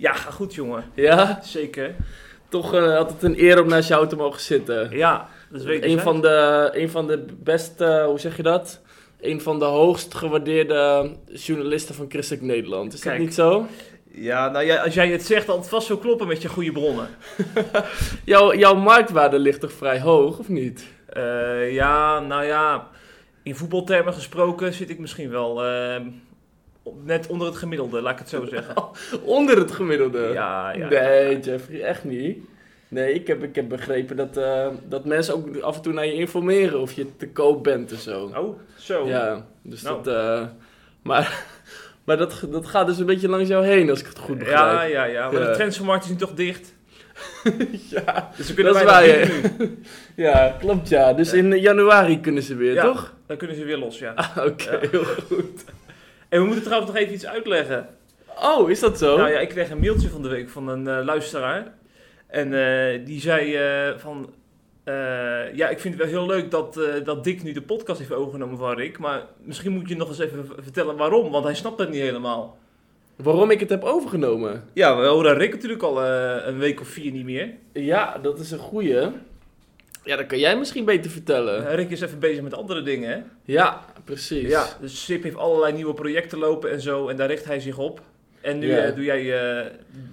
Ja, goed jongen. Ja, Zeker. toch eh, altijd een eer om naast jou te mogen zitten. Ja, dat weet Een van, de, een van de beste, hoe zeg je dat? Een van de hoogst gewaardeerde journalisten van Christelijk Nederland. Is Kijk. dat niet zo? Ja, nou ja, als jij het zegt, dan het vast zo kloppen met je goede bronnen. Jouw, jouw marktwaarde ligt toch vrij hoog, of niet? Eh, ja, nou ja, in voetbaltermen gesproken zit ik misschien wel eh, op- net onder het gemiddelde, laat ik het zo zeggen. Onder het gemiddelde. Ja, ja. Nee, Jeffrey, echt niet. Nee, ik heb, ik heb begrepen dat, eh, dat mensen ook af en toe naar je informeren of je te koop bent en zo. Oh, zo. Ja, dus Nou. dat... eh, maar maar dat, dat gaat dus een beetje langs jou heen, als ik het goed begrijp. ja, ja. Maar Ja. de transfermarkt is nu toch dicht. Ja, Dus we kunnen Dat is waar, nu. ja, klopt ja. Dus Ja. in januari kunnen ze weer, Ja. toch? Dan kunnen ze weer los, ja. Ah, Oké, heel goed. En we moeten trouwens nog even iets uitleggen. Oh, is dat zo? Nou ja, ik kreeg een mailtje van de week van een eh, luisteraar. En eh, die zei eh, van... ja, ik vind het wel heel leuk dat, dat Dick nu de podcast heeft overgenomen van Rick. Maar misschien moet je nog eens even vertellen waarom. Want hij snapt het niet helemaal. Waarom ik het heb overgenomen? Ja, we horen Rick natuurlijk al een week of vier niet meer. Ja, dat is een goeie. Ja, dat kan jij misschien beter vertellen. Rick is even bezig met andere dingen, hè? Ja, precies. Ja, dus SIP heeft allerlei nieuwe projecten lopen en zo. En daar richt hij zich op. En nu Ja. eh, doe jij eh,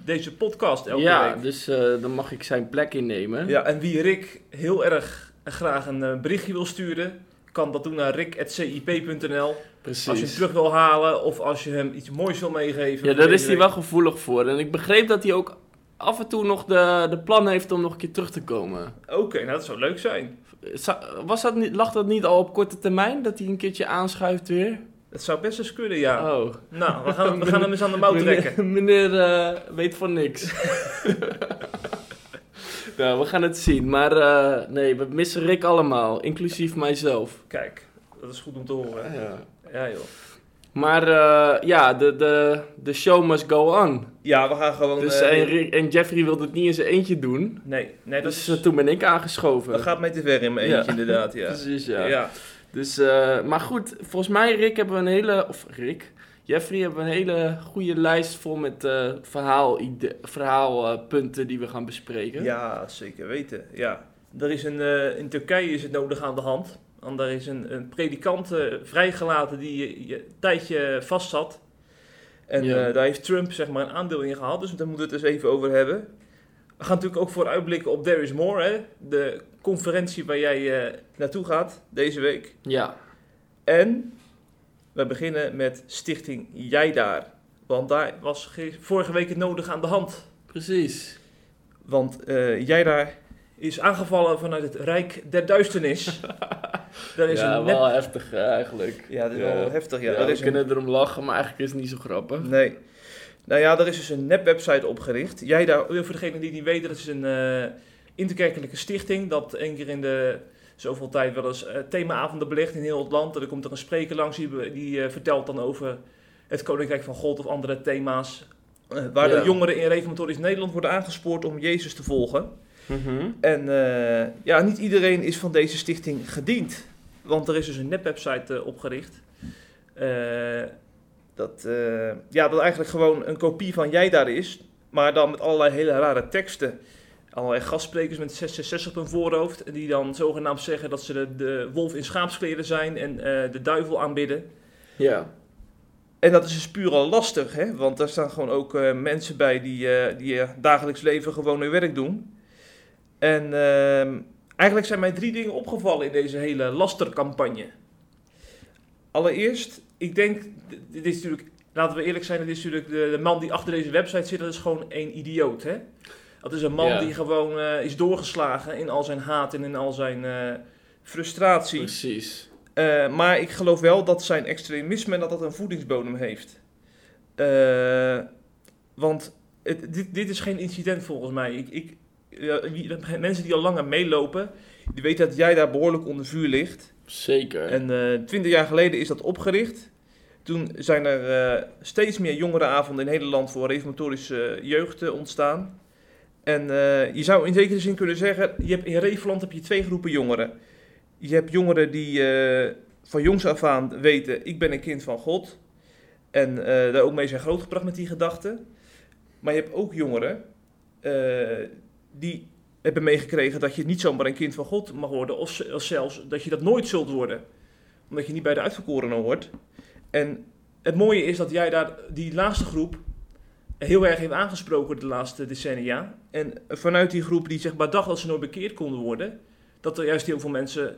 deze podcast elke ja, week. dus eh, dan mag ik zijn plek innemen. Ja, en wie Rick heel erg graag een berichtje wil sturen, kan dat doen naar rick.cip.nl. precies. Als je hem terug wil halen of als je hem iets moois wil meegeven. ja, daar is hij wel gevoelig voor. En ik begreep dat hij ook af en toe nog de, de plan heeft om nog een keer terug te komen. Oké, nou dat zou leuk zijn. Was dat niet, lag dat niet al op korte termijn, dat hij een keertje aanschuift weer? Dat zou best eens kunnen, ja. Oh. Nou, we gaan, we gaan hem eens aan de mouw trekken. Meneer, meneer eh, weet van niks. nou, we gaan het zien. Maar eh, nee, we missen Rick allemaal, inclusief mijzelf. Kijk, dat is goed om te horen. Ja. Ja, joh. Maar eh, ja, de, de, de show must go on. Ja, we gaan gewoon... Dus, eh, en, Rick- en Jeffrey wilde het niet in zijn eentje doen. Nee, nee dat, Dus is, eh, toen ben ik aangeschoven. dat gaat mij te ver in mijn Ja. eentje inderdaad, ja. Precies, ja. ja. Dus, eh, maar goed, volgens mij, Rick, hebben we een hele... Of Rick, Jeffrey, hebben we een hele goede lijst vol met verhaalpunten verhaalpunten die we gaan bespreken. Ja, zeker weten. Ja. Er is een, in Turkije is het nodig aan de hand. Want daar is een, een predikant eh, vrijgelaten die je, je een tijdje vast zat. En Ja. eh, daar heeft Trump zeg maar een aandeel in gehad. Dus daar moeten we het eens even over hebben. We gaan natuurlijk ook vooruitblikken op There is More. Hè? De conferentie waar jij eh, naartoe gaat deze week. Ja, En we beginnen met Stichting Jij Daar. Want daar was ge- vorige week het nodig aan de hand. precies. Want jij daar is aangevallen vanuit het Rijk der Duisternis. Daar is ja, een wel heftig eh, eigenlijk. Ja, dat is Ja. wel heftig. Ja. Ja, Er we is een... kunnen erom lachen, maar eigenlijk is het niet zo grappig. Nee. Nou ja, er is dus een nepwebsite opgericht. Jij daar, voor degenen die het niet weten, dat is een eh, interkerkelijke stichting. Dat één keer in de zoveel tijd wel eens eh, themaavonden belegt in heel het land. En dan komt er een spreker langs die, die eh, vertelt dan over het Koninkrijk van God of andere thema's. waar Ja. de jongeren in Reformatorisch Nederland worden aangespoord om Jezus te volgen. Mhm. En eh, ja, niet iedereen is van deze stichting gediend. Want er is dus een nepwebsite eh, opgericht. Eh, dat, ja, dat eigenlijk gewoon een kopie van jij daar is. Maar dan met allerlei hele rare teksten. Allerlei gastsprekers met 66 op hun voorhoofd. En die dan zogenaamd zeggen dat ze de, de wolf in schaapskleren zijn en de duivel aanbidden. Ja. En dat is dus puur al lastig, hè? want daar staan gewoon ook mensen bij die, eh, die dagelijks leven gewoon hun werk doen. En ehm, eigenlijk zijn mij drie dingen opgevallen in deze hele lastercampagne. Allereerst, ik denk, dit is natuurlijk, laten we eerlijk zijn, dit is natuurlijk de, de man die achter deze website zit, dat is gewoon een idioot. Hè? Dat is een man Ja. die gewoon eh, is doorgeslagen in al zijn haat en in al zijn eh, frustratie. Precies. Eh, maar ik geloof wel dat zijn extremisme dat dat een voedingsbodem heeft. Want het, dit, dit is geen incident volgens mij. Ik, ik, mensen die al langer meelopen, die weten dat jij daar behoorlijk onder vuur ligt. Zeker. En eh, twintig jaar geleden is dat opgericht. Toen zijn er eh, steeds meer jongerenavonden in Nederland voor reformatorische jeugd eh, ontstaan. En eh, je zou in zekere zin kunnen zeggen, je hebt, in Reefland heb je twee groepen jongeren. Je hebt jongeren die eh, van jongs af aan weten, ik ben een kind van God. En eh, daar ook mee zijn grootgebracht met die gedachten. Maar je hebt ook jongeren eh, die hebben meegekregen dat je niet zomaar een kind van God mag worden. Of, zelfs dat je dat nooit zult worden. Omdat je niet bij de uitverkorenen hoort. En het mooie is dat jij daar die laatste groep heel erg heeft aangesproken de laatste decennia. En vanuit die groep die zeg maar dacht dat ze nooit bekeerd konden worden, dat er juist heel veel mensen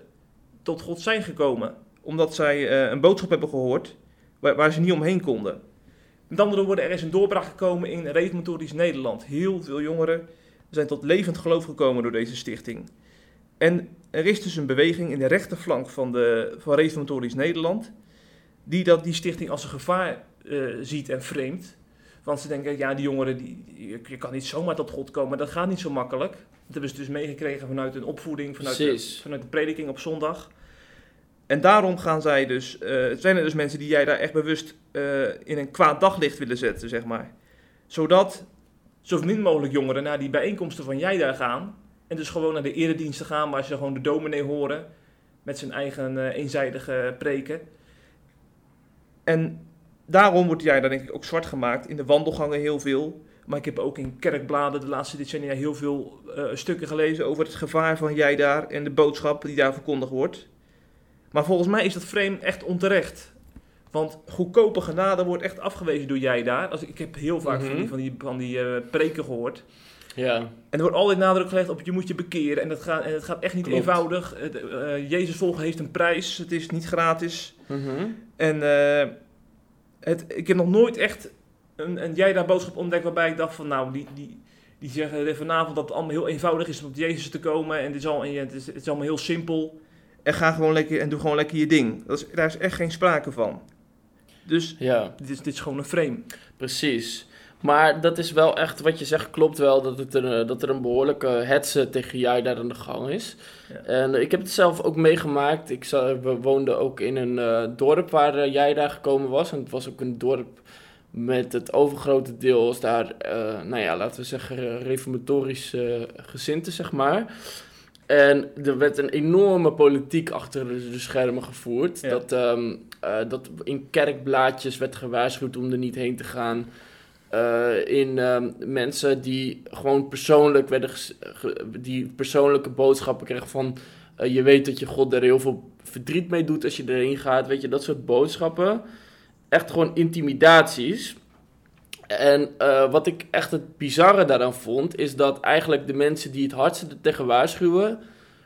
tot God zijn gekomen. Omdat zij eh, een boodschap hebben gehoord waar, waar ze niet omheen konden. Met andere woorden, er is een doorbraak gekomen in reformatorisch Nederland. Heel veel jongeren zijn tot levend geloof gekomen door deze stichting. En er is dus een beweging in de rechterflank van, de, van reformatorisch Nederland, die dat, die stichting als een gevaar eh, ziet en framet. Want ze denken, ja, die jongeren, die, je kan niet zomaar tot God komen. Dat gaat niet zo makkelijk. Dat hebben ze dus meegekregen vanuit een opvoeding, vanuit de, vanuit de prediking op zondag. En daarom gaan zij dus, eh, zijn er dus mensen die jij daar echt bewust eh, in een kwaad daglicht willen zetten, zeg maar. Zodat zo min mogelijk jongeren naar die bijeenkomsten van jij daar gaan. En dus gewoon naar de erediensten gaan waar ze gewoon de dominee horen. Met zijn eigen eh, eenzijdige preken. En daarom wordt jij daar denk ik ook zwart gemaakt. In de wandelgangen heel veel. Maar ik heb ook in kerkbladen de laatste decennia heel veel eh, stukken gelezen over het gevaar van jij daar en de boodschap die daar verkondigd wordt. Maar volgens mij is dat frame echt onterecht. Want goedkope genade wordt echt afgewezen door jij daar. Als, ik heb heel vaak van Mhm. die, van die, van die eh, preken gehoord. Ja. En er wordt altijd nadruk gelegd op je moet je bekeren. En dat gaat, en het gaat echt niet Klopt. eenvoudig. Het, eh, Jezus volgen heeft een prijs. Het is niet gratis. Mhm. En eh, het, ik heb nog nooit echt een, een jij daar boodschap ontdekt waarbij ik dacht van nou, die, die, die zeggen vanavond dat het allemaal heel eenvoudig is om tot Jezus te komen. En het is, al, en het is, het is allemaal heel simpel. En ga gewoon lekker en doe gewoon lekker je ding. Dat is, daar is echt geen sprake van. Dus Ja. dit is, dit is gewoon een frame. Precies. Maar dat is wel echt, wat je zegt, klopt wel dat, het er, eh, dat er een behoorlijke hetze tegen jij daar aan de gang is. Ja. En eh, ik heb het zelf ook meegemaakt. Ik we woonden ook in een eh, dorp waar jij daar gekomen was. En het was ook een dorp met het overgrote deel was daar, nou ja, laten we zeggen, eh, reformatorisch eh gezinte, zeg maar. En er werd een enorme politiek achter de, schermen gevoerd. Ja. Dat, ehm, eh, dat in kerkblaadjes werd gewaarschuwd om er niet heen te gaan. Eh, in ehm, mensen die gewoon persoonlijk werden die persoonlijke boodschappen kregen van eh, je weet dat je God er heel veel verdriet mee doet als je erin gaat, weet je, dat soort boodschappen. Echt gewoon intimidaties. En eh, wat ik echt het bizarre daaraan vond, is dat eigenlijk de mensen die het hardste er tegen waarschuwen,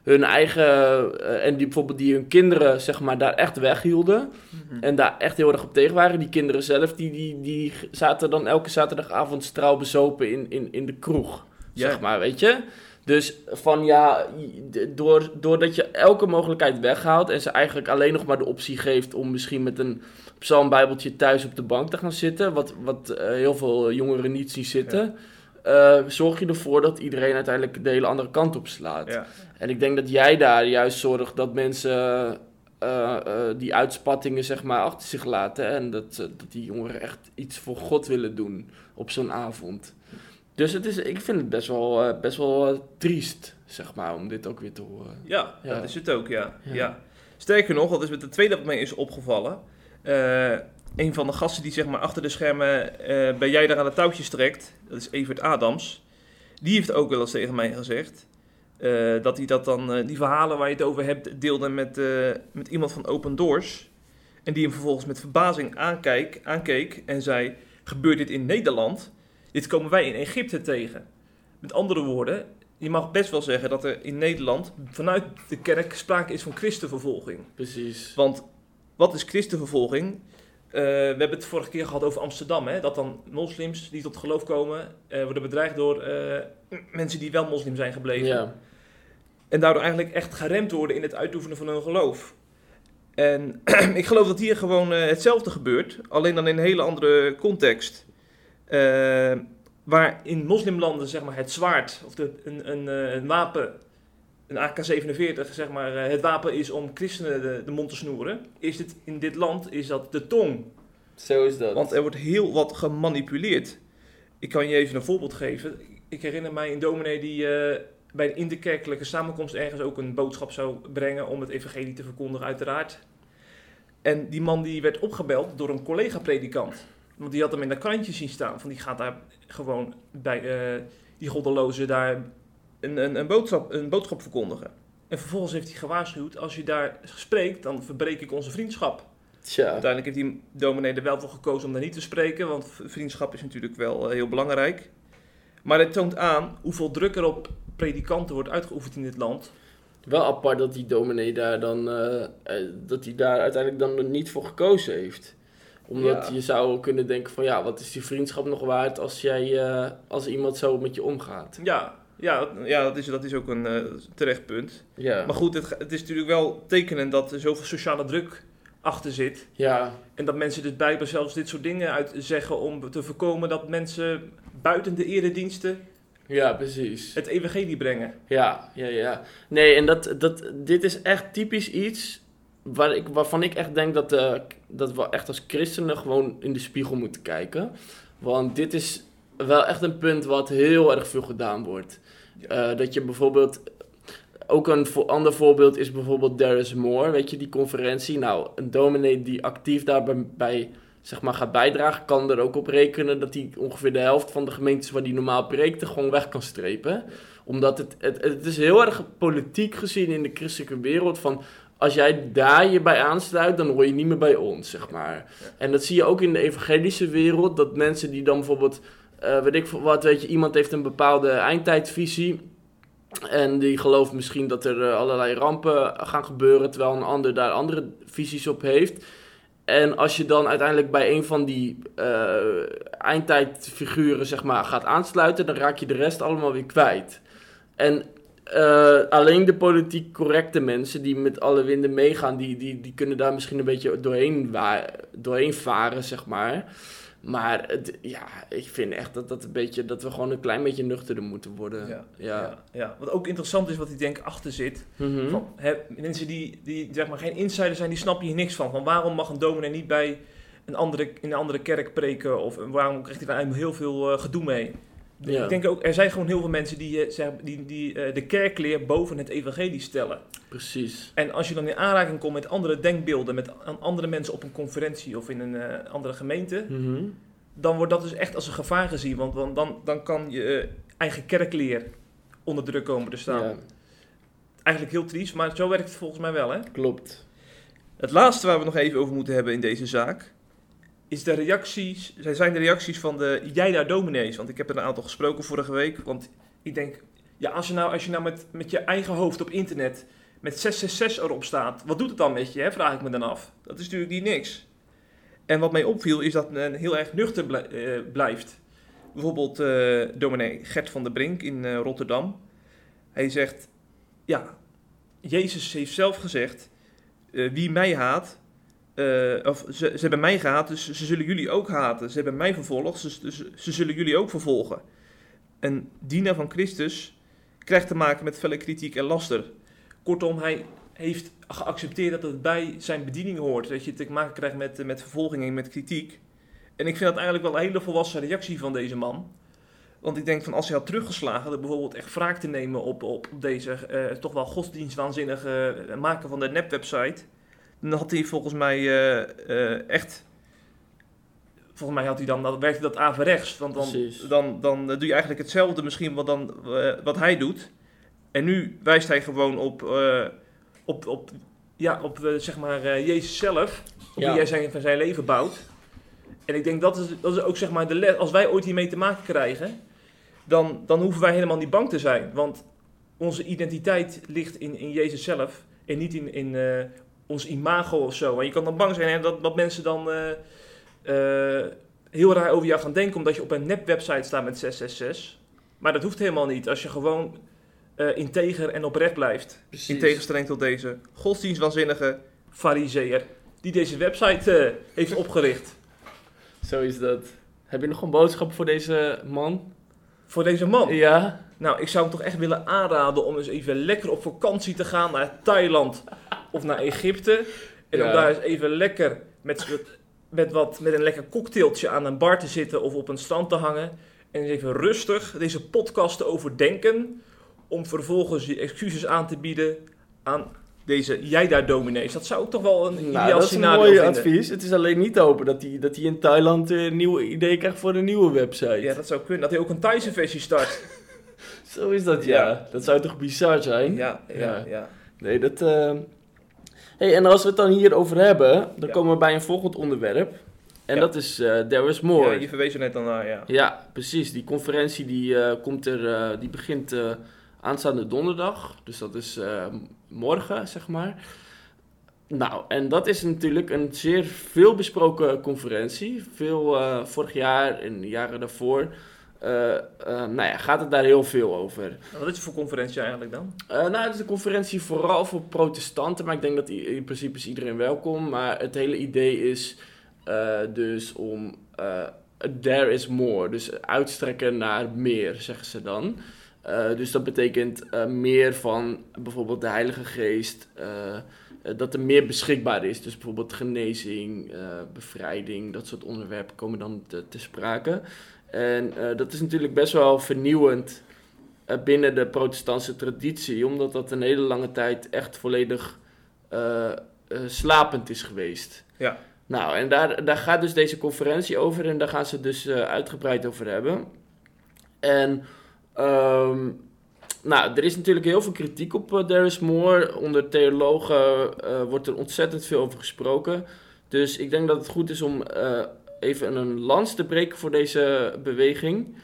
hun eigen, eh, en die bijvoorbeeld die hun kinderen, zeg maar, daar echt weghielden. En daar echt heel erg op tegen waren. Die kinderen zelf, die, die, die zaten dan elke zaterdagavond straal bezopen in, in, in de kroeg. Zeg maar, weet je? Dus van ja, door, doordat je elke mogelijkheid weghaalt en ze eigenlijk alleen nog maar de optie geeft om misschien met een psalmbijbeltje thuis op de bank te gaan zitten, wat, wat eh, heel veel jongeren niet zien zitten, eh, zorg je ervoor dat iedereen uiteindelijk de hele andere kant op slaat. Ja. En ik denk dat jij daar juist zorgt dat mensen eh, die uitspattingen zeg maar achter zich laten. En dat, dat die jongeren echt iets voor God willen doen op zo'n avond. Dus het is, ik vind het best wel, best wel triest, zeg maar, om dit ook weer te horen. Ja, Ja. dat is het ook, ja. Ja. ja. Sterker nog, dat is met de tweede wat mij is opgevallen. Eh, een van de gasten die zeg maar achter de schermen eh, bij jij daar aan de touwtjes trekt, dat is Evert Adams. Die heeft ook wel eens tegen mij gezegd eh, dat hij dat dan, die verhalen waar je het over hebt, deelde met, met iemand van Open Doors. En die hem vervolgens met verbazing aankijk, aankeek en zei: Gebeurt dit in Nederland? Dit komen wij in Egypte tegen. Met andere woorden, je mag best wel zeggen dat er in Nederland vanuit de kerk sprake is van christenvervolging. Precies. Want wat is christenvervolging? Eh, we hebben het vorige keer gehad over Amsterdam. Hè? Dat dan moslims die tot geloof komen, eh, worden bedreigd door eh, mensen die wel moslim zijn gebleven. Ja, En daardoor eigenlijk echt geremd worden in het uitoefenen van hun geloof. En ik geloof dat hier gewoon hetzelfde gebeurt, alleen dan in een hele andere context. Waar in moslimlanden zeg maar, het zwaard of de, een, een, een wapen, een AK-47, zeg maar, eh, het wapen is om christenen de, de mond te snoeren, is het in dit land is dat de tong. Zo is dat. Want er wordt heel wat gemanipuleerd. Ik kan je even een voorbeeld geven. Ik herinner mij een dominee die eh, bij een interkerkelijke samenkomst ergens ook een boodschap zou brengen om het evangelie te verkondigen, uiteraard. En die man die werd opgebeld door een collega-predikant. Want die had hem in dat krantje zien staan. Van die gaat daar gewoon bij eh, die goddeloze daar een, een, een, boodschap, een boodschap verkondigen. En vervolgens heeft hij gewaarschuwd, als je daar spreekt, dan verbreek ik onze vriendschap. Tja. Uiteindelijk heeft die dominee er wel voor gekozen om daar niet te spreken, want vriendschap is natuurlijk wel eh, heel belangrijk. Maar het toont aan hoeveel druk er op predikanten wordt uitgeoefend in dit land. Wel apart dat die dominee daar dan, eh, eh, dat hij daar uiteindelijk dan niet voor gekozen heeft. Omdat Ja. je zou kunnen denken van ja, wat is die vriendschap nog waard als, jij, eh, als iemand zo met je omgaat. Ja, ja, dat- ja dat, is, dat is ook een eh, terecht punt. Ja, Maar goed, het, het is natuurlijk wel tekenend dat er zoveel sociale druk achter zit. ja, En dat mensen dus blijkbaar zelfs dit soort dingen uitzeggen om te voorkomen dat mensen buiten de erediensten ja, precies. het evangelie brengen. Ja, ja, ja. Nee, en dat, dat, dit is echt typisch iets waar ik, waarvan ik echt denk dat, eh, dat we echt als christenen gewoon in de spiegel moeten kijken. Want dit is wel echt een punt wat heel erg veel gedaan wordt. Eh, dat je bijvoorbeeld... Ook een vo- ander voorbeeld is bijvoorbeeld There is More, weet je, die conferentie. Nou, een dominee die actief daarbij bij, zeg maar, gaat bijdragen, kan er ook op rekenen dat hij ongeveer de helft van de gemeentes waar hij normaal preekte gewoon weg kan strepen omdat het, het, het is heel erg politiek gezien in de christelijke wereld van... Als jij daar je bij aansluit, dan hoor je niet meer bij ons, zeg maar. En dat zie je ook in de evangelische wereld. Dat mensen die dan bijvoorbeeld, eh, weet ik wat, weet je, iemand heeft een bepaalde eindtijdvisie. En die gelooft misschien dat er eh, allerlei rampen gaan gebeuren, terwijl een ander daar andere visies op heeft. En als je dan uiteindelijk bij een van die eh, eindtijdfiguren zeg maar, gaat aansluiten, dan raak je de rest allemaal weer kwijt. En alleen de politiek correcte mensen die met alle winden meegaan, die, die, die kunnen daar misschien een beetje doorheen, doorheen varen, zeg maar. Maar het, ja, ik vind echt dat, dat, een beetje, dat we gewoon een klein beetje nuchterder moeten worden. Ja, ja. Ja, ja. Wat ook interessant is, wat ik denk achter zit. Mhm. Van, hè, mensen die, die zeg maar geen insider zijn, die snappen hier niks van. Van waarom mag een dominee niet bij een andere, in een andere kerk preken? Of waarom krijgt hij daar eigenlijk heel veel eh, gedoe mee? Ja. Ik denk ook, er zijn gewoon heel veel mensen die, eh, zeg, die, die eh, de kerkleer boven het evangelie stellen. Precies. En als je dan in aanraking komt met andere denkbeelden, met an- andere mensen op een conferentie of in een eh, andere gemeente, Mhm. dan wordt dat dus echt als een gevaar gezien. Want dan, dan, dan kan je eigen kerkleer onder druk komen te staan. Ja, Eigenlijk heel triest, maar zo werkt het volgens mij wel. Hè? klopt. Het laatste waar we nog even over moeten hebben in deze zaak, is de reacties, zijn de reacties van de jij daar dominees. Want ik heb er een aantal gesproken vorige week. Want ik denk, ja, als je nou, als je nou met, met je eigen hoofd op internet met 666 erop staat, wat doet het dan met je, hè? vraag ik me dan af. Dat is natuurlijk niet niks. En wat mij opviel is dat men heel erg nuchter eh, blijft. Bijvoorbeeld eh dominee Gert van der Brink in eh, Rotterdam. Hij zegt, ja, Jezus heeft zelf gezegd, wie mij haat, eh, of ze, ze hebben mij gehaat, dus ze zullen jullie ook haten. Ze hebben mij vervolgd, dus, dus ze zullen jullie ook vervolgen. Een dienaar van Christus krijgt te maken met felle kritiek en laster. Kortom, hij heeft geaccepteerd dat het bij zijn bediening hoort. Dat je te maken krijgt met, met vervolging en met kritiek. En ik vind dat eigenlijk wel een hele volwassen reactie van deze man. Want ik denk van als hij had teruggeslagen, door bijvoorbeeld echt wraak te nemen op, op, op deze eh, toch wel godsdienstwaanzinnige eh, maken van de nepwebsite. Dan had hij volgens mij eh, eh, echt. Volgens mij had hij dan, dan werkte dat averechts. Want dan, Precies. dan, dan eh, doe je eigenlijk hetzelfde misschien wat, dan, wat hij doet. En nu wijst hij gewoon op, op, op, ja, op zeg maar, Jezus zelf. Op Ja. wie hij zijn, van zijn leven bouwt. En ik denk dat is, dat is ook zeg maar de les. Als wij ooit hiermee te maken krijgen, dan, dan hoeven wij helemaal niet bang te zijn. Want onze identiteit ligt in, in Jezus zelf en niet in, in ons imago of zo. En je kan dan bang zijn hè, dat, dat mensen dan eh, eh, heel raar over jou gaan denken omdat je op een nepwebsite staat met 666. Maar dat hoeft helemaal niet als je gewoon eh, integer en oprecht blijft. Precies. In tegenstelling tot deze godsdienstwaanzinnige fariseer die deze website heeft opgericht. Zo is dat. Heb je nog een boodschap voor deze man? Voor deze man. Ja? Nou, ik zou hem toch echt willen aanraden om eens even lekker op vakantie te gaan naar Thailand of naar Egypte. En om daar eens even lekker met, met, wat, met een lekker cocktailtje aan een bar te zitten of op een strand te hangen. En even rustig deze podcast te overdenken. Om vervolgens je excuses aan te bieden aan deze jij daar dominees. Dat zou ik toch wel een Nou, ideaal dat is een scenario mooi advies. Het is alleen niet te hopen dat hij, dat hij in Thailand eh, een nieuwe idee krijgt voor een nieuwe website. Ja, dat zou kunnen. Dat hij ook een Thaise versie start. Zo is dat, ja. Ja. Dat zou toch bizar zijn? Ja, ja, Ja. ja. Nee, dat... eh hey, en als we het dan hierover hebben, dan Ja. komen we bij een volgend onderwerp. En Ja. dat is eh There is More. Ja, je verwees er net al naar, ja. Ja, precies. Die conferentie die, eh, komt er, eh, die begint aanstaande donderdag. Dus dat is morgen, zeg maar. Nou, en dat is natuurlijk een zeer veel besproken conferentie. Veel vorig jaar en de jaren daarvoor. Eh, eh, nou ja, gaat het daar heel veel over. Wat is het voor conferentie eigenlijk dan? Eh, nou, het is een conferentie vooral voor protestanten, maar ik denk dat in principe is iedereen welkom. Maar het hele idee is dus om there is more, dus uitstrekken naar meer, zeggen ze dan. Dus dat betekent meer van bijvoorbeeld de Heilige Geest, dat er meer beschikbaar is. Dus bijvoorbeeld genezing, eh, bevrijding, dat soort onderwerpen komen dan te, te sprake. En eh, dat is natuurlijk best wel vernieuwend eh, binnen de protestantse traditie, omdat dat een hele lange tijd echt volledig eh, eh, slapend is geweest. Ja. Nou, en daar, daar gaat dus deze conferentie over en daar gaan ze het dus eh, uitgebreid over hebben. En, ehm, nou, er is natuurlijk heel veel kritiek op eh, There is More. Onder theologen eh, wordt er ontzettend veel over gesproken. Dus ik denk dat het goed is om eh, even een lans te breken voor deze beweging.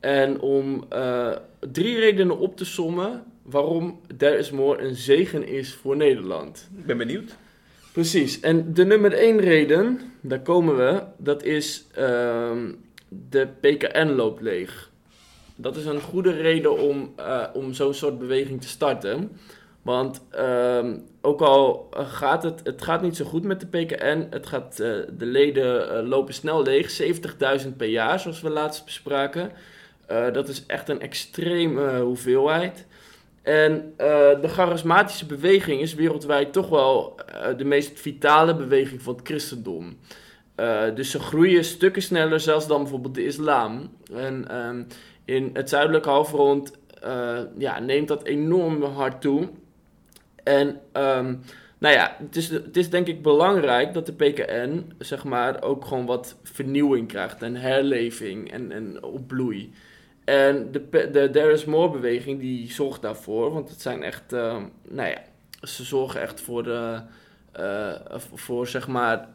En om eh, drie redenen op te sommen waarom is More een zegen is voor Nederland. Ik ben benieuwd. Precies. En de nummer één reden, daar komen we, dat is ehm, de PKN loopt leeg. Dat is een goede reden om, eh, om zo'n soort beweging te starten. Want ehm, ook al gaat het, het gaat niet zo goed met de PKN, het gaat, eh, de leden eh, lopen snel leeg, 70.000 per jaar zoals we laatst bespraken. Dat is echt een extreme hoeveelheid. En de charismatische beweging is wereldwijd toch wel de meest vitale beweging van het christendom. Dus ze groeien stukken sneller zelfs dan bijvoorbeeld de islam. En ehm, in het zuidelijke halfrond eh, ja, neemt dat enorm hard toe. En ehm, nou ja, het is, het is denk ik belangrijk dat de PKN zeg maar ook gewoon wat vernieuwing krijgt en herleving en, en opbloei. En de, de There is More beweging die zorgt daarvoor, want het zijn echt, eh, nou ja, ze zorgen echt voor eh, voor zeg maar,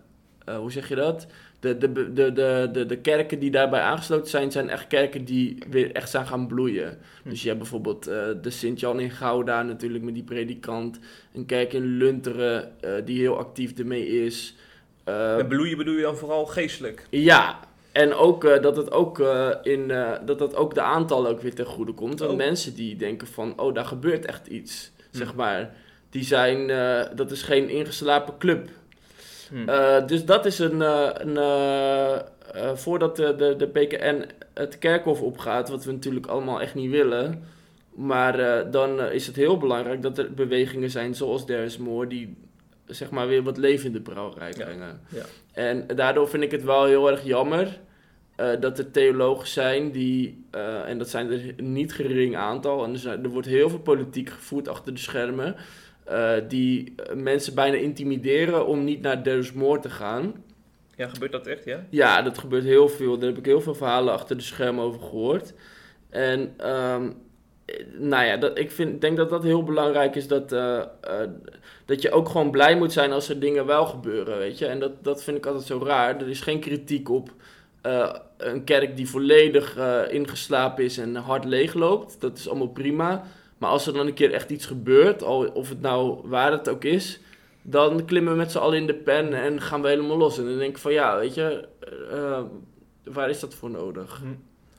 eh, hoe zeg je dat? De, de, de, de, de, de kerken die daarbij aangesloten zijn, zijn echt kerken die weer echt zijn gaan bloeien. Hm. Dus je hebt bijvoorbeeld eh, de Sint-Jan in Gouda natuurlijk met die predikant. Een kerk in Lunteren eh, die heel actief ermee is. Met bloeien bedoel je dan vooral geestelijk? ja, en ook eh, dat het ook in dat dat ook de aantallen ook weer ten goede komt. Want Oh. mensen die denken van, oh, daar gebeurt echt iets, Hm. zeg maar. Die zijn, dat is geen ingeslapen club. Hm. Eh, dus dat is een, eh, een eh, voordat de, de, de PKN het kerkhof opgaat, wat we natuurlijk allemaal echt niet willen. Maar dan is het heel belangrijk dat er bewegingen zijn zoals There is More, die zeg maar weer wat leven in de brouwerij Ja, brengen. ja. En daardoor vind ik het wel heel erg jammer dat er theologen zijn die, en dat zijn er niet gering aantal, en er, zijn, er wordt heel veel politiek gevoerd achter de schermen, eh, die eh, mensen bijna intimideren om niet naar is More te gaan. Ja, gebeurt dat echt, ja? Ja, dat gebeurt heel veel. Daar heb ik heel veel verhalen achter de schermen over gehoord. En ehm, eh, nou ja, dat, ik vind, denk dat dat heel belangrijk is dat, dat je ook gewoon blij moet zijn als er dingen wel gebeuren, weet je. En dat, dat vind ik altijd zo raar. Er is geen kritiek op een kerk die volledig ingeslapen is en hard leeg loopt. Dat is allemaal prima. Maar als er dan een keer echt iets gebeurt, al, of het nou waar het ook is, dan klimmen we met z'n allen in de pen en gaan we helemaal los. En dan denk ik van ja, weet je, eh, waar is dat voor nodig? Hm.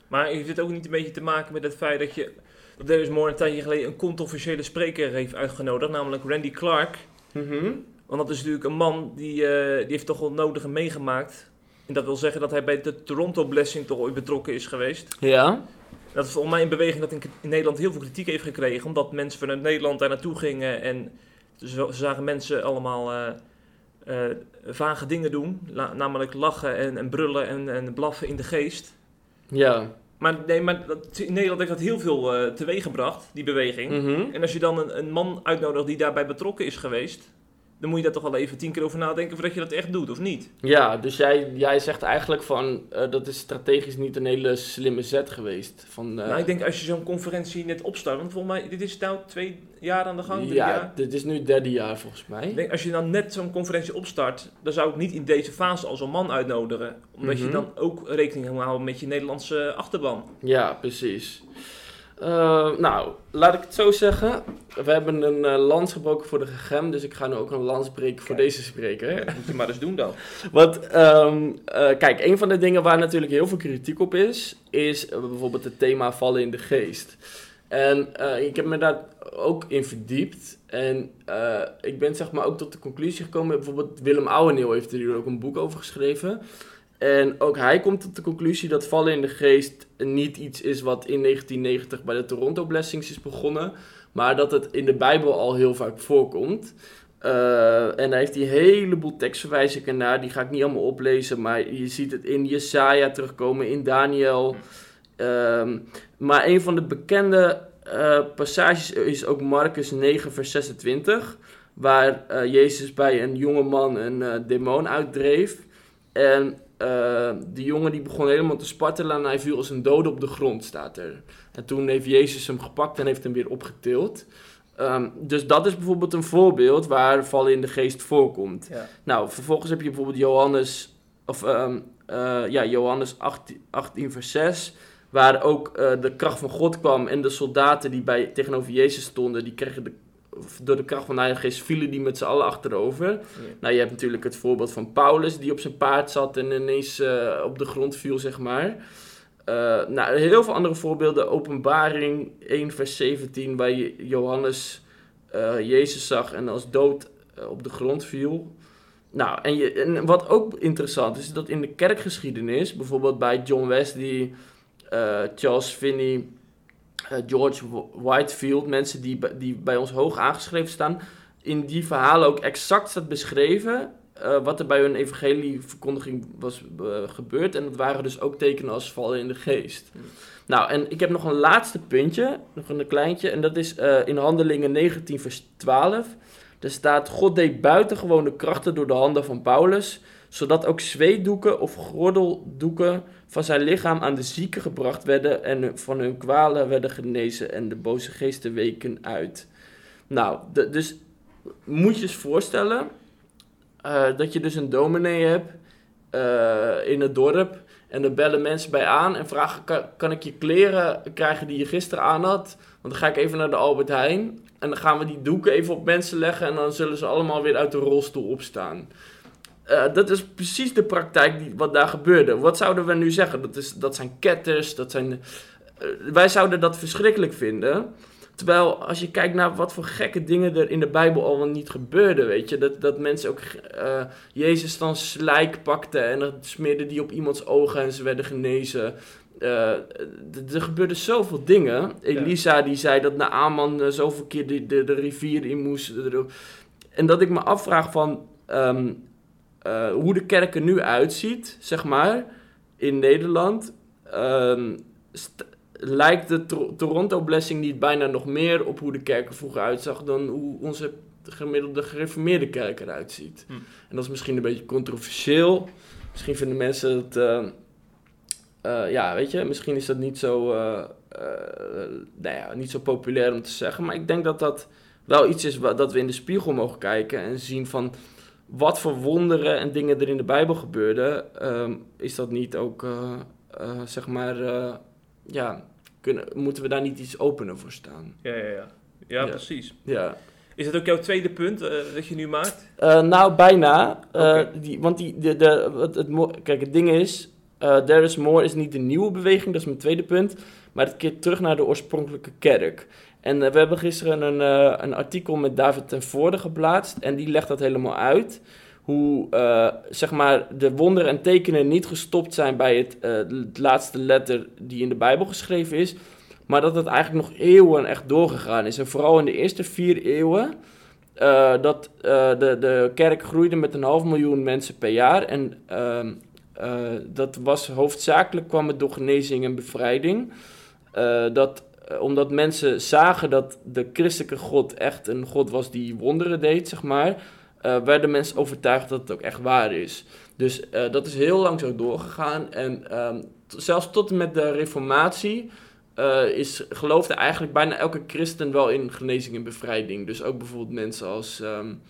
Maar heeft dit ook niet een beetje te maken met het feit dat je... Dat There is More een tijdje geleden een controversiële spreker heeft uitgenodigd, namelijk Randy Clark. Mhm. Want dat is natuurlijk een man die, eh, die heeft toch wel nodige meegemaakt En dat wil zeggen dat hij bij de Toronto Blessing toch ooit betrokken is geweest. Ja? Dat is volgens mij een beweging dat in, in Nederland heel veel kritiek heeft gekregen. Omdat mensen vanuit Nederland daar naartoe gingen. En ze, zagen mensen allemaal eh, eh, vage dingen doen. La- namelijk lachen en, en brullen en, en blaffen in de geest. Ja. Maar, nee, maar dat, in Nederland heeft dat heel veel eh teweeg gebracht, die beweging. Mhm. En als je dan een, een man uitnodigt die daarbij betrokken is geweest, dan moet je daar toch wel even tien keer over nadenken voordat je dat echt doet, of niet? Ja, dus jij, jij zegt eigenlijk van eh, dat is strategisch niet een hele slimme zet geweest. Van, eh, nou, ik denk als je zo'n conferentie net opstart, want volgens mij, dit is nou twee jaar aan de gang, ja, jaar. dit is nu het derde jaar volgens mij. Ik denk, als je dan net zo'n conferentie opstart, dan zou ik niet in deze fase al zo'n man uitnodigen. Omdat je Mhm. dan ook rekening moet houden met je Nederlandse achterban. Ja, precies. Eh, nou, laat ik het zo zeggen. We hebben een eh, lans gebroken voor de gegem, dus ik ga nu ook een lans breken voor Kijk. deze spreker. Dat moet je maar eens doen dan. Want, ehm, eh, kijk, een van de dingen waar natuurlijk heel veel kritiek op is, is bijvoorbeeld het thema vallen in de geest. En ik heb me daar ook in verdiept. En ik ben zeg maar ook tot de conclusie gekomen, bijvoorbeeld Willem Ouweneel heeft er hier ook een boek over geschreven. En ook hij komt tot de conclusie dat vallen in de geest niet iets is wat in 1990 bij de Toronto Blessings is begonnen, maar dat het in de Bijbel al heel vaak voorkomt. Eh, en daar heeft hij een heleboel tekstverwijzingen naar, die ga ik niet allemaal oplezen, maar je ziet het in Jesaja terugkomen, in Daniel. Ehm, maar een van de bekende eh, passages is ook Marcus 9, vers 26, waar eh, Jezus bij een jonge man een demon uitdreef. En eh, die jongen die begon helemaal te spartelen en hij viel als een dode op de grond, staat er. En toen heeft Jezus hem gepakt en heeft hem weer opgetild. Ehm, dus dat is bijvoorbeeld een voorbeeld waar vallen in de geest voorkomt. Ja. Nou, vervolgens heb je bijvoorbeeld Johannes, of, ehm, eh, ja, Johannes 18, 18, vers 6, waar ook eh, de kracht van God kwam en de soldaten die bij, tegenover Jezus stonden, die kregen de, door de kracht van de Heilige Geest, vielen die met z'n allen achterover. Nou, je hebt natuurlijk het voorbeeld van Paulus, die op zijn paard zat en ineens eh, op de grond viel, zeg maar. Eh, nou, heel veel andere voorbeelden. Openbaring 1, vers 17, waar je Johannes eh, Jezus zag en als dood op de grond viel. Nou, en, je, en wat ook interessant is, is dat in de kerkgeschiedenis, bijvoorbeeld bij John Wesley, eh, Charles Finney, George Whitefield, mensen die, bij- die bij ons hoog aangeschreven staan, in die verhalen ook exact staat beschreven eh, wat er bij hun evangelieverkondiging was eh, gebeurd. En dat waren dus ook tekenen als vallen in de geest. Nou, en ik heb nog een laatste puntje, nog een kleintje, en dat is eh, in Handelingen 19 vers 12. Daar staat, God deed buitengewone krachten door de handen van Paulus, zodat ook zweetdoeken of gordeldoeken van zijn lichaam aan de zieken gebracht werden en van hun kwalen werden genezen en de boze geesten weken uit. Nou, dus moet je eens voorstellen eh, dat je dus een dominee hebt eh, in het dorp en er bellen mensen bij aan en vragen, kan, kan ik je kleren krijgen die je gisteren aan had? Want dan ga ik even naar de Albert Heijn en dan gaan we die doeken even op mensen leggen en dan zullen ze allemaal weer uit de rolstoel opstaan. Eh, dat is precies de praktijk die, wat daar gebeurde. Wat zouden we nu zeggen? Dat, is, dat zijn ketters, dat zijn... eh, wij zouden dat verschrikkelijk vinden. Terwijl als je kijkt naar wat voor gekke dingen er in de Bijbel al wel niet gebeurden, weet je. Dat, dat mensen ook eh, Jezus dan slijk pakten en dan smeerden die op iemands ogen en ze werden genezen. D- er gebeurden zoveel dingen. Elisa die zei dat Naaman eh, zoveel keer de, de, de rivier in moest. En dat ik me afvraag van ehm, eh, hoe de kerk er nu uitziet, zeg maar, in Nederland. Ehm, lijkt de Tor- Toronto Blessing niet bijna nog meer op hoe de kerk er vroeger uitzag dan hoe onze gemiddelde gereformeerde kerk eruit ziet. Hm. En dat is misschien een beetje controversieel. Misschien vinden mensen het, eh, eh, ja, weet je, misschien is dat niet zo, eh, nou ja, niet zo populair om te zeggen. Maar ik denk dat dat wel iets is wat, dat we in de spiegel mogen kijken en zien van wat voor wonderen en dingen er in de Bijbel gebeurden. ehm, is dat niet ook, eh, eh, zeg maar, eh, ja, kunnen, moeten we daar niet iets opener voor staan? Ja, ja, ja. Ja, Ja. precies. Ja. Is dat ook jouw tweede punt dat je nu maakt? Nou, bijna. Oké. die, want die, de, de, het, het, kijk, het ding is, eh There is More is niet de nieuwe beweging, dat is mijn tweede punt. Maar het keert terug naar de oorspronkelijke kerk. En eh, we hebben gisteren een, eh, een artikel met David ten Voorde geplaatst. En die legt dat helemaal uit. hoe uh, zeg maar de wonderen en tekenen niet gestopt zijn bij het, uh, laatste letter die in de Bijbel geschreven is, maar dat het eigenlijk nog eeuwen echt doorgegaan is. En vooral in de eerste vier eeuwen, uh, dat de, de kerk groeide met een half miljoen mensen per jaar. En ehm, dat was hoofdzakelijk kwam het door genezing en bevrijding. dat omdat mensen zagen dat de christelijke God echt een God was die wonderen deed, zeg maar werden mensen overtuigd dat het ook echt waar is. Dus dat is heel lang zo doorgegaan. En um, zelfs tot en met de Reformatie is, geloofde eigenlijk bijna elke christen wel in genezing en bevrijding. Dus ook bijvoorbeeld mensen als. Um,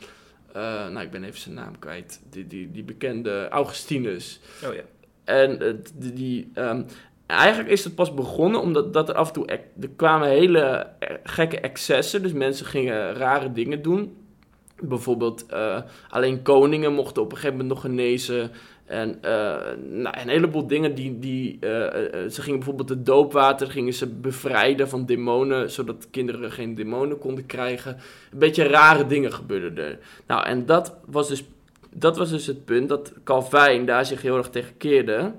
nou, ik ben even zijn naam kwijt. Die, die, die bekende Augustinus. Oh ja. En die. die um, eigenlijk is het pas begonnen omdat dat er af en toe. Er kwamen hele gekke excessen. Dus mensen gingen rare dingen doen. Bijvoorbeeld, uh, alleen koningen mochten op een gegeven moment nog genezen. En uh, nou, een heleboel dingen die. die uh, ze gingen bijvoorbeeld het doopwater gingen ze bevrijden van demonen, zodat kinderen geen demonen konden krijgen. Een beetje rare dingen gebeurden er. Nou, en dat was dus, dat was dus het punt dat Calvijn daar zich heel erg tegen keerde.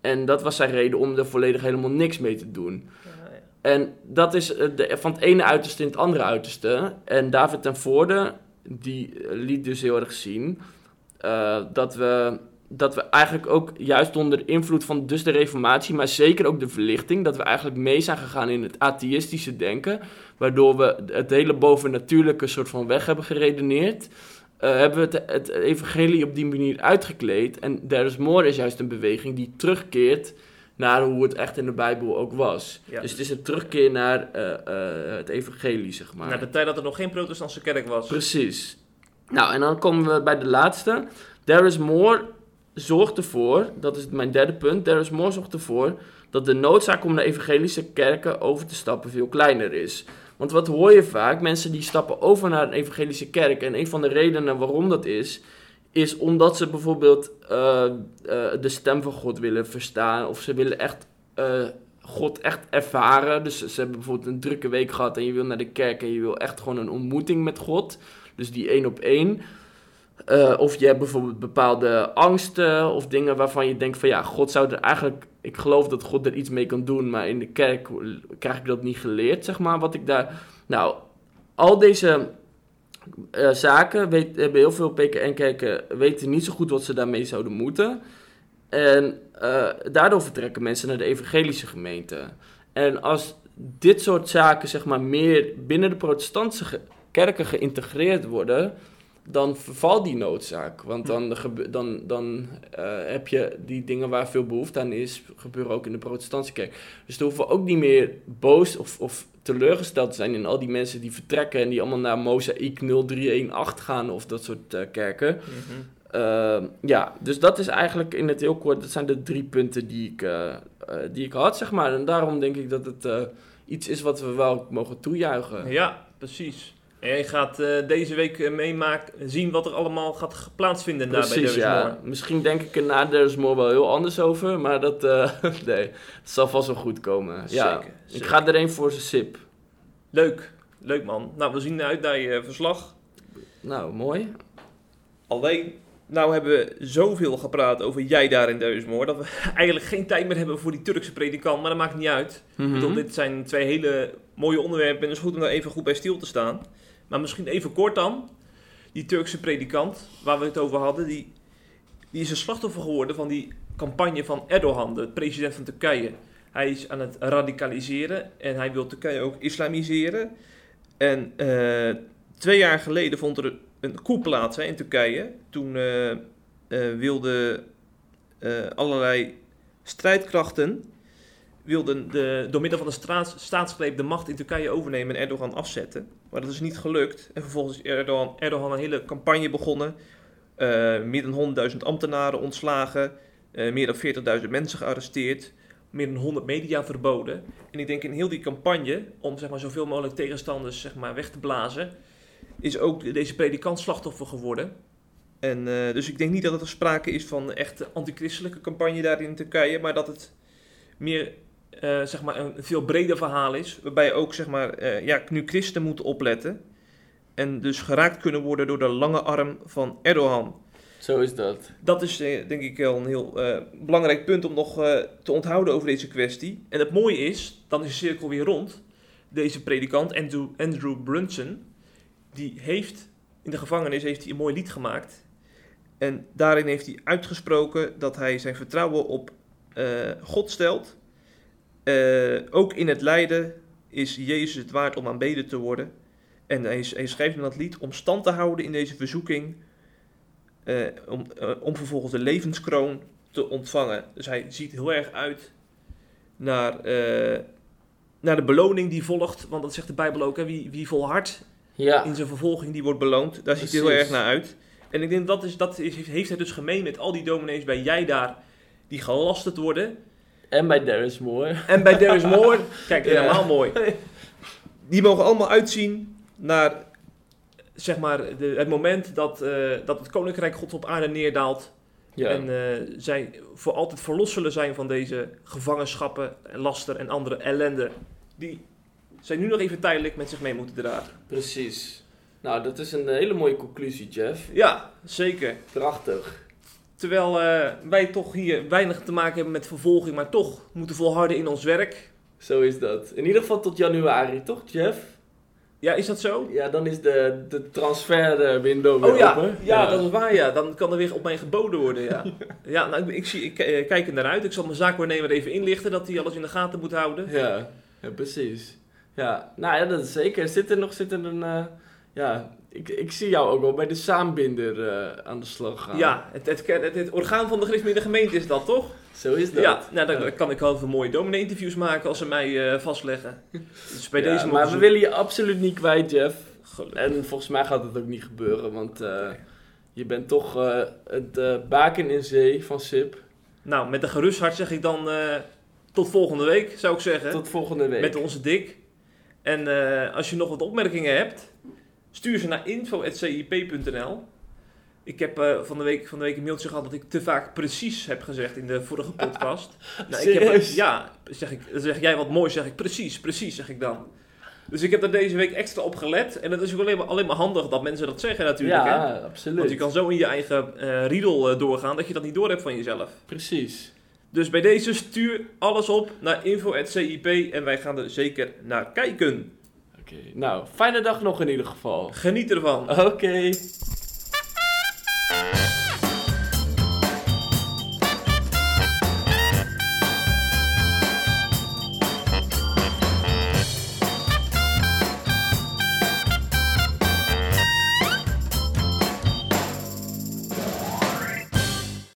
En dat was zijn reden om er volledig helemaal niks mee te doen. En dat is de, van het ene uiterste in het andere uiterste. En David ten Voorde die liet dus heel erg zien uh, dat, we, dat we eigenlijk ook juist onder invloed van dus de reformatie, maar zeker ook de verlichting, dat we eigenlijk mee zijn gegaan in het atheïstische denken, waardoor we het hele bovennatuurlijke soort van weg hebben geredeneerd. Uh, hebben we het, het, evangelie op die manier uitgekleed. En There is More is juist een beweging die terugkeert naar hoe het echt in de Bijbel ook was. Dus het is een terugkeer naar uh, uh, het evangelie, zeg maar. Naar de tijd dat er nog geen protestantse kerk was. Precies. Nou, en dan komen we bij de laatste. There is more zorgt ervoor, dat is mijn derde punt, is more zorgt ervoor dat de noodzaak om naar evangelische kerken over te stappen veel kleiner is. Want wat hoor je vaak? Mensen die stappen over naar een evangelische kerk. En een van de redenen waarom dat is, is omdat ze bijvoorbeeld uh, uh, de stem van God willen verstaan. Of ze willen echt uh, God echt ervaren. Dus ze hebben bijvoorbeeld een drukke week gehad en je wil naar de kerk en je wil echt gewoon een ontmoeting met God. Dus die één op één. Of je hebt bijvoorbeeld bepaalde angsten of dingen waarvan je denkt van ja, God zou er eigenlijk... Ik geloof dat God er iets mee kan doen, maar in de kerk krijg ik dat niet geleerd, zeg maar. Wat ik daar... Nou, al deze uh, zaken weet, hebben heel veel PKN-kerken weten niet zo goed wat ze daarmee zouden moeten. En uh, daardoor vertrekken mensen naar de evangelische gemeente. En als dit soort zaken zeg maar meer binnen de protestantse kerken geïntegreerd worden, dan vervalt die noodzaak. Want dan, dan, dan uh, heb je die dingen waar veel behoefte aan is, gebeuren ook in de protestantse kerk. Dus dan hoeven we ook niet meer boos of, of teleurgesteld te zijn in al die mensen die vertrekken en die allemaal naar Mozaïek 0318 gaan of dat soort uh, kerken. Mm -hmm. uh, ja, dus dat is eigenlijk in het heel kort, dat zijn de drie punten die ik, uh, die ik had, zeg maar. En daarom denk ik dat het iets is wat we wel mogen toejuichen. Ja, precies. En je gaat uh, deze week uh, meemaken, zien wat er allemaal gaat plaatsvinden daar bij ja. Misschien denk ik er na There's More wel heel anders over, maar dat, uh, nee, het zal vast wel goed komen. Ja, zeker, zeker. Ik ga er een voor zijn sip. Leuk, leuk man. Nou, we zien uit naar je verslag. Nou, mooi. Alleen, nou hebben we zoveel gepraat over jij daar in Deusmoor, dat we eigenlijk geen tijd meer hebben voor die Turkse predikant, maar dat maakt niet uit. Mm -hmm. dit zijn twee hele mooie onderwerpen en het is goed om daar even goed bij stil te staan. Maar misschien even kort dan. Die Turkse predikant, waar we het over hadden, die, die is een slachtoffer geworden van die campagne van Erdogan, de president van Turkije. Hij is aan het radicaliseren en hij wil Turkije ook islamiseren. En uh, twee jaar geleden vond er een coup plaats hè, in Turkije. Toen uh, uh, wilden allerlei strijdkrachten wilden de, door middel van de straats, staatsgreep de macht in Turkije overnemen en Erdogan afzetten. Maar dat is niet gelukt. En vervolgens is Erdogan, Erdogan een hele campagne begonnen. Meer dan 100.000 ambtenaren ontslagen. Meer dan 40.000 mensen gearresteerd. Meer dan 100 media verboden. En ik denk in heel die campagne, om zeg maar, zoveel mogelijk tegenstanders zeg maar, weg te blazen, is ook deze predikant slachtoffer geworden. En, uh, dus ik denk niet dat er sprake is van een echte antichristelijke campagne daar in Turkije, maar dat het meer uh, zeg maar een veel breder verhaal is. Waarbij ook zeg maar, uh, ja, nu christen moeten opletten. En dus geraakt kunnen worden door de lange arm van Erdogan. Zo is dat. Dat is eh, denk ik wel een heel eh, belangrijk punt om nog eh, te onthouden over deze kwestie. En het mooie is, dan is de cirkel weer rond. Deze predikant, Andrew, Andrew Brunson, die heeft in de gevangenis heeft hij een mooi lied gemaakt. En daarin heeft hij uitgesproken dat hij zijn vertrouwen op eh, God stelt. Eh, ook in het lijden is Jezus het waard om aanbeden te worden. En hij, hij schrijft in dat lied om stand te houden in deze verzoeking. eh, om, om vervolgens de levenskroon te ontvangen. Dus hij ziet heel erg uit naar, naar de beloning die volgt. Want dat zegt de Bijbel ook. Hè? Wie, wie volhardt Ja, in zijn vervolging, die wordt beloond. Daar ziet hij heel erg naar uit. En ik denk dat, is, dat is, heeft hij dus gemeen met al die dominees bij jij daar die gelasterd worden. en bij Darius Moore. En bij Darius Moore, kijk, Ja. helemaal mooi. Die mogen allemaal uitzien naar zeg maar, de, het moment dat, eh, dat het koninkrijk Gods op aarde neerdaalt. Ja, En eh, zij voor altijd verlost zullen zijn van deze gevangenschappen, en laster en andere ellende. Die zij nu nog even tijdelijk met zich mee moeten dragen. precies. Nou, dat is een hele mooie conclusie, Jeff. Ja, zeker. Prachtig. Terwijl eh, wij toch hier weinig te maken hebben met vervolging, maar toch moeten volharden in ons werk. Zo is dat. In ieder geval tot januari, toch, Jeff? Ja, is dat zo? Ja, dan is de, de transfer eh, window weer Oh ja, open. ja, dat is waar, ja. Dan kan er weer op mij geboden worden, ja. ja, nou, ik, ik, zie, ik eh, kijk er naar uit. Ik zal mijn zaakwaarnemer even inlichten dat hij alles in de gaten moet houden. Ja, ja precies. Ja, nou ja, dat is zeker. Zit er nog zit er een... eh, ja, ik, ik zie jou ook wel bij de saambinder eh, aan de slag gaan. Ja, het, het, het, het orgaan van de gereformeerde gemeente is dat, toch? Zo is dat. Ja, nou, dan Ja. kan ik wel veel mooie dominee-interviews maken als ze mij eh, vastleggen. Dus bij Ja, deze maar we willen je absoluut niet kwijt, Jeff. Gelukkig. En volgens mij gaat het ook niet gebeuren, want je bent toch het baken in zee van SIP. Nou, met een gerust hart zeg ik dan tot volgende week, zou ik zeggen. Tot volgende week. met onze dik. En eh, als je nog wat opmerkingen hebt, stuur ze naar info.cip.nl. Ik heb eh, van, de week, van de week een mailtje gehad dat ik te vaak precies heb gezegd in de vorige podcast. nou, ik heb, ja, zeg, ik, zeg jij wat mooi, zeg ik precies, precies, zeg ik dan. Dus ik heb er deze week extra op gelet. En het is ook alleen maar, alleen maar handig dat mensen dat zeggen natuurlijk. hè? ja, absoluut. Want je kan zo in je eigen eh riedel doorgaan dat je dat niet door hebt van jezelf. Precies. Dus bij deze stuur alles op naar info.cip en wij gaan er zeker naar kijken. Oké, nou, fijne dag nog in ieder geval. Geniet ervan. Oké.